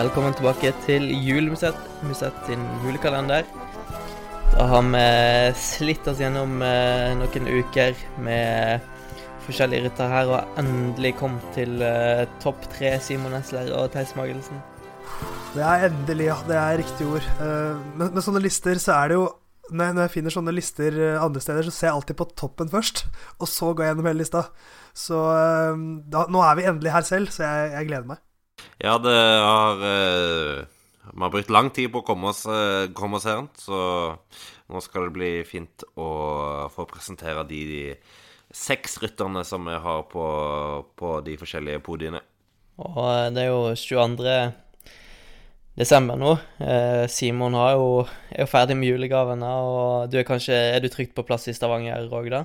Velkommen tilbake til Julemusett, Musett sin julekalender. Da har vi slitt oss gjennom eh, noen uker med forskjellige rytter her, og endelig kommet til eh, topp tre Simon Esler og Theis Magelsen. Det er endelig, ja. Det er riktig ord. Men med, sånne lister så er det jo når jeg, når jeg finner sånne lister andre steder, så ser jeg alltid på toppen først. Og så går jeg gjennom hele lista. Så da, nå er vi endelig her selv, så jeg, jeg gleder meg. Ja, det har Vi har brukt lang tid på å komme oss, komme oss her, så nå skal det bli fint å få presentere de, de seks rytterne som vi har på, på de forskjellige podiene. Og det er jo 22 desember nå. Eh, Simon jo, er jo ferdig med julegavene, og du er kanskje Er du trygt på plass i Stavanger òg, da?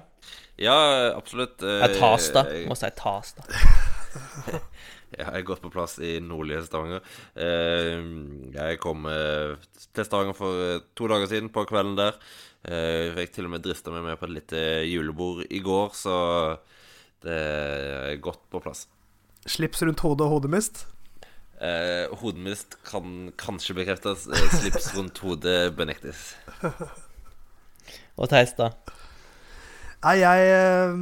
Ja, absolutt. Jeg tas, da. Må si tas, da. jeg er godt på plass i nordlige Stavanger. Eh, jeg kom eh, til Stavanger for to dager siden, på kvelden der. Jeg fikk til og med drista meg med på et lite julebord i går, så det er godt på plass. Slips rundt hodet og hodemist? Eh, hodemist kan kanskje bekreftes. Eh, slips rundt hodet benektes. Og Theis, da? Nei, jeg eh,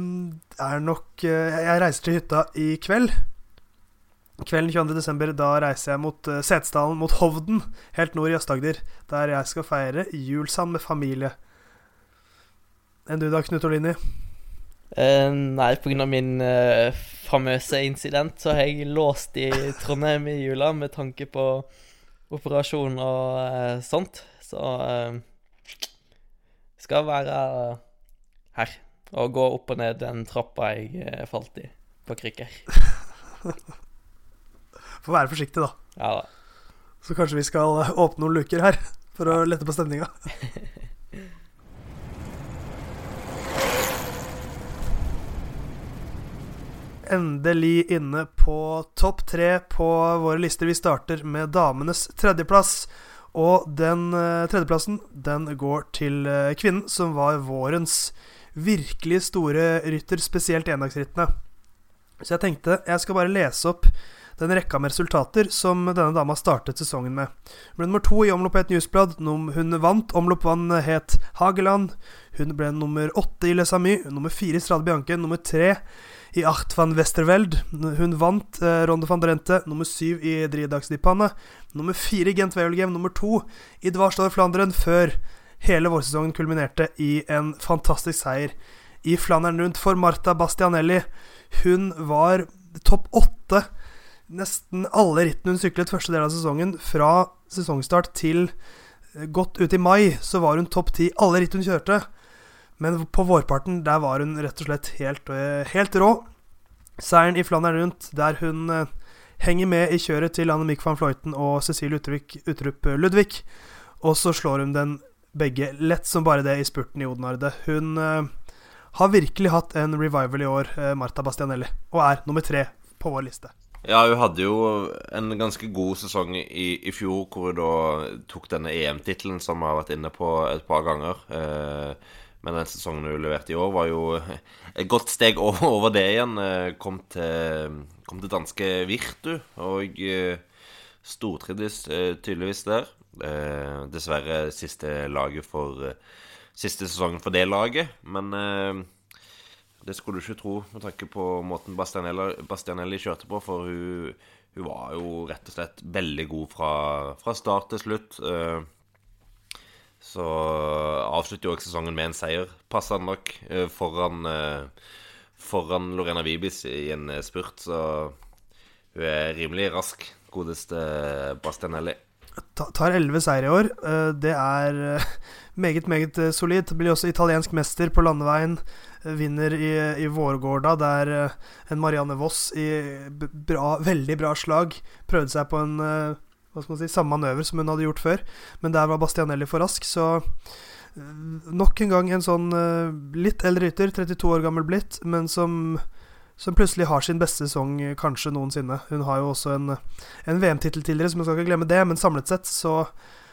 er nok eh, Jeg reiser til hytta i kveld. Kvelden 22.12. da reiser jeg mot uh, Setesdalen, mot Hovden, helt nord i Øst-Agder. Der jeg skal feire jul sammen med familie. Enn du da, Knut Olini? Uh, nei, pga. min uh, famøse incident så har jeg låst i Trondheim i jula med tanke på operasjon og uh, sånt. Så skal være her og gå opp og ned den trappa jeg falt i på krykker. Få være forsiktig, da. Ja da. Så kanskje vi skal åpne noen luker her for å lette på stemninga. endelig inne på topp tre på våre lister. Vi starter med damenes tredjeplass. Og den uh, tredjeplassen den går til uh, kvinnen som var vårens virkelig store rytter, spesielt endagsrittene. Så jeg tenkte jeg skal bare lese opp den rekka med resultater som denne dama startet sesongen med. Hun ble nummer to i omlopp et newsblad. Hun vant. Omloppvann het Hageland. Hun ble nummer åtte i Les Amis. Nummer fire i Strade Bianche. Nummer tre i Acht van Westerveld. Hun vant eh, Ronde van Drente, nummer syv i Driedagsdipanne. Nummer fire i Gent Wevelgem, nummer to i Dvarstor Flanderen, før hele vårsesongen kulminerte i en fantastisk seier i Flandern rundt for Marta Bastianelli. Hun var topp åtte nesten alle rittene hun syklet første del av sesongen. Fra sesongstart til eh, godt ut i mai så var hun topp ti alle ritt hun kjørte. Men på vårparten, der var hun rett og slett helt, eh, helt rå. Seieren i Flandern rundt, der hun eh, henger med i kjøret til Annemiek van Fløyten og Cecilie Utrup Ludvig. Og så slår hun den begge lett som bare det i spurten i Odenarde. Hun har virkelig hatt en revival i år, Marta Bastianelli, og er nummer tre på vår liste. Ja, hun hadde jo en ganske god sesong i, i fjor, hvor hun da tok denne EM-tittelen som vi har vært inne på et par ganger. Uh, men den sesongen hun leverte i år, var jo et godt steg over det igjen. Eh, kom til, kom til danske Virtu og eh, stortrivdes eh, tydeligvis der. Dessverre siste laget for Siste sesongen for det laget. Men det skulle du ikke tro med tanke på måten Bastianelli, kjørte på, for hun, hun, var jo rett og slett veldig god fra, fra start til slutt. Så avslutter jo også sesongen med en seier, passende nok, eh, foran, eh, foran Lorena Vibis i en eh, spurt. Så hun er rimelig rask, godeste Bastianelli. Tar elleve seire i år. Det er meget, meget solid. Blir også italiensk mester på landeveien. Vinner i, i Vårgårda, der en Marianne Voss i bra, veldig bra slag prøvde seg på en hva skal man si, samme manøver som hun hadde gjort før. Men der var Bastianelli for rask, så eh, nok en gang en sånn litt eldre rytter, 32 år gammel blitt, men som, som, plutselig har sin beste sesong eh, kanskje noensinne. Hun har jo også en, en VM-tittel tidligere, så man skal ikke glemme det, men samlet sett så,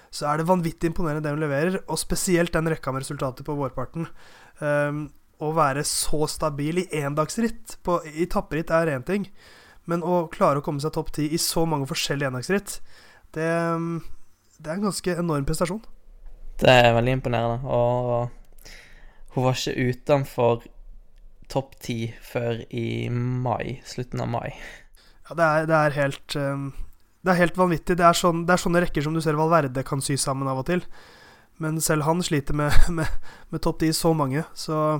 så, er det vanvittig imponerende det hun leverer, og spesielt den rekka med resultater på vårparten. Um, å være så stabil i endagsritt, i tapperitt, er én ting. Men å klare å komme seg topp ti i så mange forskjellige endagsritt Det, det er en ganske enorm prestasjon. Det er veldig imponerende. Og hun var ikke utenfor topp ti før i mai. Slutten av mai. Ja, det er, det er helt um, Det er helt vanvittig. Det er, sånn, det er, sånne rekker som du ser Valverde kan sy sammen av og til. Men selv han sliter med, med, med topp ti så mange, så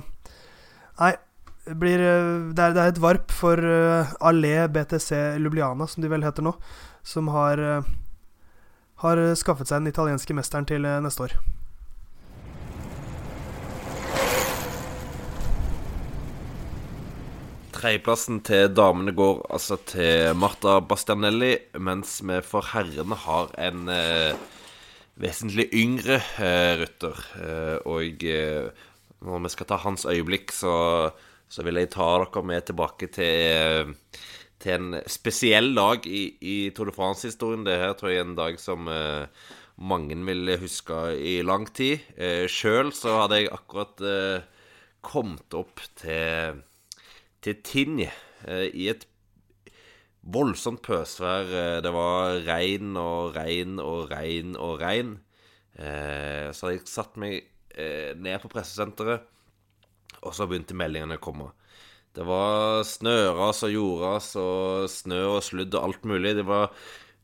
Nei. Det, blir, det, er, det er et varp for uh, Allé BTC Lubliana, som de vel heter nå, som har uh, har skaffet seg den italienske mesteren til neste år. Tredjeplassen til damene går altså til Marta Bastianelli, mens vi for herrene har en eh, vesentlig yngre eh, rytter. Eh, og eh, når vi skal ta hans øyeblikk, så, så, vil jeg ta dere med tilbake til, til en spesiell dag i, i Tour de France-historien. Det her tror jeg er en dag som eh, mange vil huske i lang tid. Eh, Sjøl så hadde jeg akkurat eh, kommet opp til til Tinj eh, i et voldsomt pøsvær. Eh, det var regn og regn og regn og regn. Eh, så jeg satt meg ned på pressesenteret, og så begynte meldingene å komme. Det var snøras og jordras og snø og sludd og alt mulig. Det var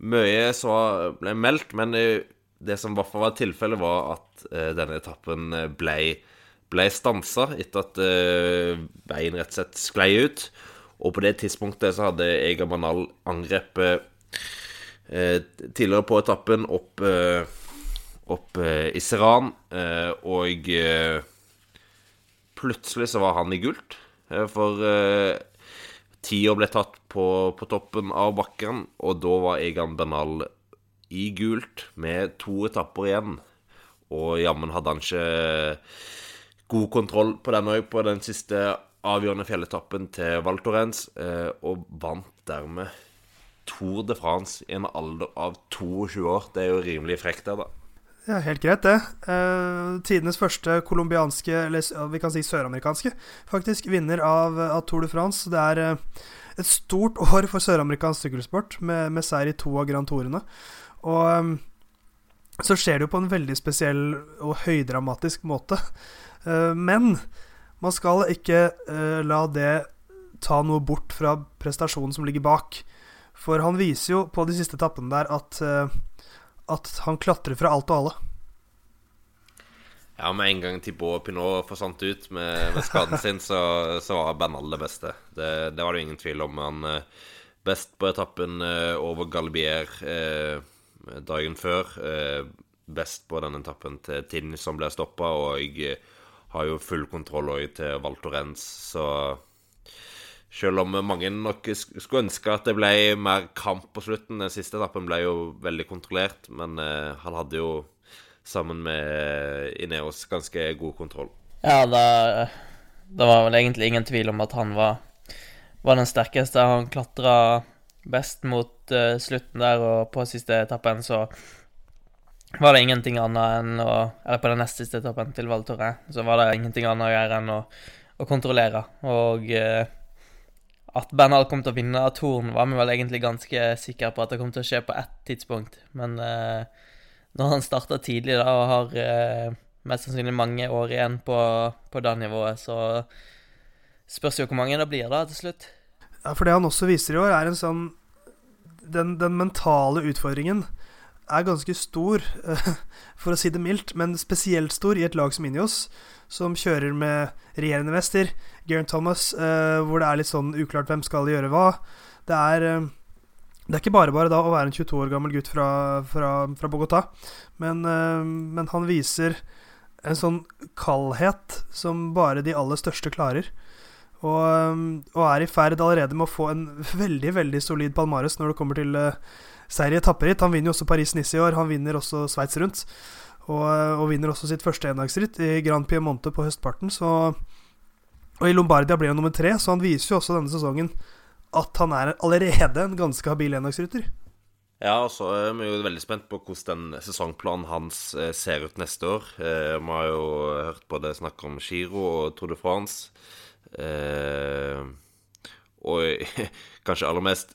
mye som ble meldt, men det som i hvert fall var tilfellet, var at denne etappen ble ble stansa etter at uh, veien rett og slett sklei ut. Og på det tidspunktet så hadde Ega Manal angrepet uh, tidligere på etappen opp, uh, opp i Seran, og plutselig så var han i gult. for tida ble tatt på, på, toppen av bakken, og da var Egan Bernal i gult med to etapper igjen. Og jammen hadde han ikke god kontroll på den òg, på den siste avgjørende fjelletappen til Val Thorens, eh, og vant dermed Tour de France i en alder av 22 år. Det er jo rimelig frekt, det, da. Ja, helt greit, det. Eh, tidenes første colombianske, eller vi kan si søramerikanske, faktisk, vinner av, av, Tour de France. Det er eh, et stort år for søramerikansk sykkelsport, med, med seier i to av Grand Tourene. Og eh, så skjer det jo på en veldig spesiell og høydramatisk måte. Eh, men man skal ikke eh, la det ta noe bort fra prestasjonen som ligger bak. For han viser jo på de siste etappene der at, eh, at han klatrer fra alt og alle. Ja, med en gang Thibaut Pinot forsvant ut med, med skaden sin, så, så, var Bernal det beste. Det, det, var det ingen tvil om. Han best på etappen over Galbier eh, dagen før. Eh, best på den etappen til Tinn som ble stoppa, og jeg har jo full kontroll òg til Val Renz, så selv om mange nok skulle ønske at det ble mer kamp på slutten Den siste etappen ble jo veldig kontrollert, men uh, han hadde jo sammen med Ineos ganske god kontroll. Ja, da, det var vel egentlig ingen tvil om at han var, var den sterkeste. Han klatra best mot uh, slutten der, og på siste etappen så var det ingenting annet enn å Eller på den nest siste etappen til Val så var det ingenting annet å gjøre enn å, å kontrollere. Og eh, at Bernal kom til å vinne Torn, var vi vel egentlig ganske sikre på at det kom til å skje på ett tidspunkt. Men eh, når han starta tidlig da, og har eh, mest sannsynlig mange år igjen på, på det nivået, så spørs jo hvor mange det blir da til slutt. Ja, for det han også viser i år, er en sånn Den, den mentale utfordringen er ganske stor, for å si det mildt, men spesielt stor i et lag som Inios, som kjører med regjerende mester, Geraint Thomas, eh, hvor det er litt sånn uklart hvem skal gjøre hva. Det er, eh, det er ikke bare bare da å være en 22 år gammel gutt fra, fra, fra Bogotá, men, eh, men, han viser en sånn kaldhet som bare de aller største klarer. Og, og er i ferd allerede med å få en veldig, veldig solid palmares når det kommer til uh, serie etapperitt. Han vinner jo også Paris-Nice i år. Han vinner også Sveits rundt. Og, og, vinner også sitt første endagsritt i Grand Piemonte på høstparten. Så, og i Lombardia ble han nummer tre, så han viser jo også denne sesongen at han er allerede en ganske habil endagsrytter. Ja, og så er vi jo veldig spent på hvordan den sesongplanen hans eh, ser ut neste år. Eh, vi har jo hørt både snakk om Giro og Tour de France. Eh, og kanskje aller mest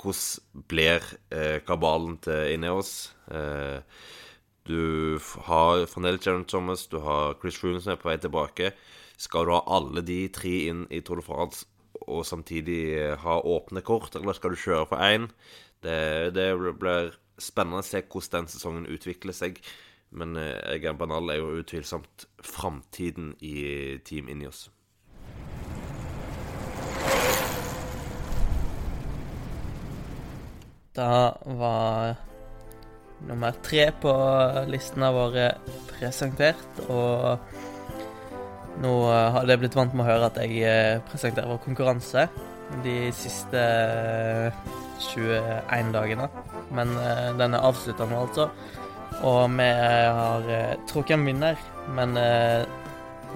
hvordan blir eh, kabalen til Ineos? Eh, du har fremdeles Jaron Thomas, du har Chris Froome som er på vei tilbake. Skal du ha alle de tre inn i Tour de France og samtidig ha åpne kort, eller skal du kjøre for én? Det, det, blir spennende å se hvordan den sesongen utvikler seg. Men Egan Banal er jo utvilsomt framtiden i Team Inios. Da var nummer tre på listene våre presentert, og nå har det blitt vant med å høre at jeg eh, presenterer vår konkurranse de siste 21 dagene. Men eh, den er avslutta nå, altså. Og vi har eh, trukket en vinner, men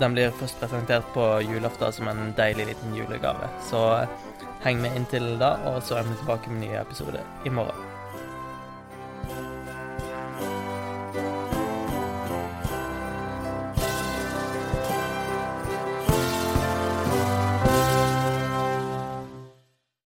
den blir først presentert på julaften som en deilig liten julegave. Så heng med inntil da, og så er vi tilbake med en ny episode i morgen.